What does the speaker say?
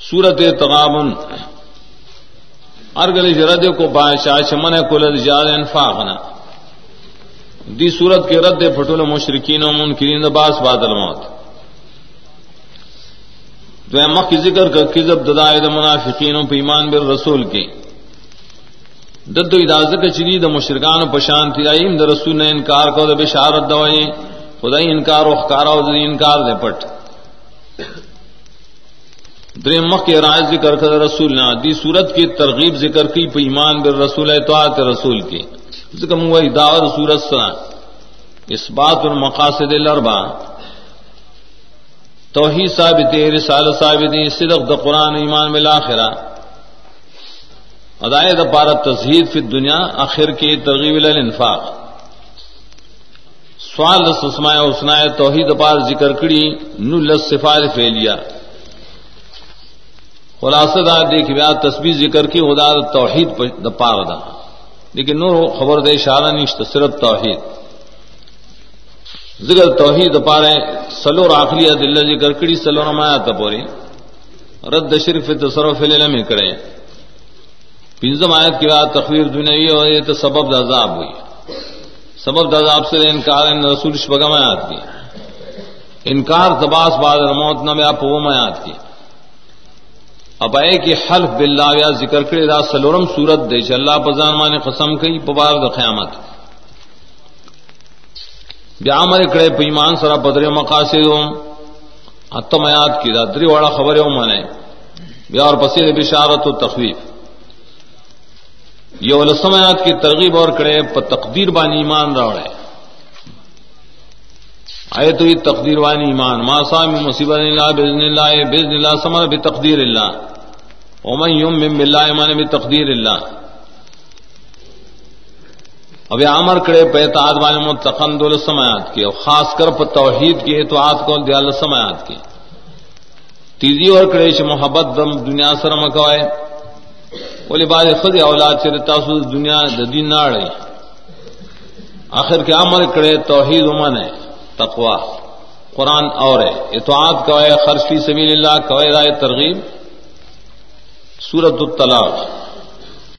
سورت تغابن. ارگل رد کو بادشاہ شمن کل جاد انفاقنا. دی سورت کے رد پھٹول مشرقین و منکرین باس بادل موت تو مخ کی ذکر کر کزب ددائے منافقین و پیمان بر رسول کی دد و اداز کا چلی دا مشرکان و پشان تھی دا رسول نے انکار کو دا بشارت دوائی خدائی انکار و خکارا و انکار دے پٹ. درم مخ کے رائے ذکر کر رسول نے دی صورت کی ترغیب ذکر کی پہ ایمان بر رسول اطاعت رسول کی۔ ذکر وہی دعوت صورت سنا۔ اس بات المقاصد الاربع۔ توحید ثابت رسالہ ثابت صدق دا قرآن ایمان بالآخرہ ادائے دا پارا تزہید فی دنیا آخر کی ترغیب الانفاق۔ سوال سسمائے اسنائے توحید پار ذکر کڑی نو لس صفات فیلیا خلاصہ دا دیکھ بیا تسبیح ذکر کی، خدا دا توحید دا پار دا۔ لیکن نور خبر دے اشارہ نشت صرف توحید۔ ذکر توحید دا پارے سلو راخلی دل ذکر کڑی سلو رمایا تپوری رد شرف تصرف العلم کرے۔ پنزم آیت کی بات تخویر دنیاوی اور یہ تو سبب دا عذاب ہوئی۔ سبب دا عذاب سے انکار ان رسول شبگم آیات کی۔ انکار تباس بعد موت نہ بیا پوم آیات کی۔ اب اے کہ حلف باللہ یا ذکر کرے دا سلورم صورت دے چ اللہ پزان مان قسم کئی پبار د قیامت۔ بیا مر کڑے پیمان سرا بدر مقاصد اتم آیات کی دا دری واڑا خبر ہو منے بیا اور پسید بشارت و تخویف۔ یہ ولسم آیات کی ترغیب اور کڑے پ تقدیر بانی ایمان راوڑے آئے تو یہ تقدیر وانی ایمان۔ ما سام مصیبت اللہ، بزن اللہ بزن اللہ، سمر بتقدیر اللہ۔ ومن یم من باللہ ایمان بتقدیر اللہ اب عامر کرے پہ اطاعت والے متقن دول سماعت کی، اور خاص کر پر توحید کی اطاعت کو دیال سماعت کی۔ تیزی اور کرے چ محبت دم دنیا سر مکوائے۔ ولی بعد خود اولاد چر تاسو دنیا د دین ناڑے۔ آخر کے عمل کرے توحید ومن ہے تقوا قرآن اور ہے۔ اطاعت کوئے خرچ فی سبیل اللہ کوئے رائے ترغیب۔ سورت الطلاق.